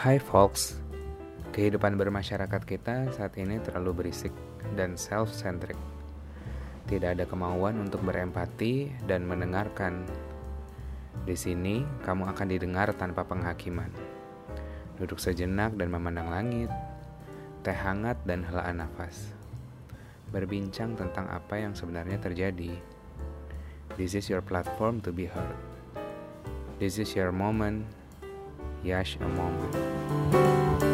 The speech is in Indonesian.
Hai folks, kehidupan bermasyarakat kita saat ini terlalu berisik dan self-centric. Tidak ada kemauan untuk berempati dan mendengarkan. Di sini, kamu akan didengar tanpa penghakiman. Duduk sejenak dan memandang langit, teh hangat dan helaan nafas. Berbincang tentang apa yang sebenarnya terjadi. This is your platform to be heard. This is your moment Yash Amama.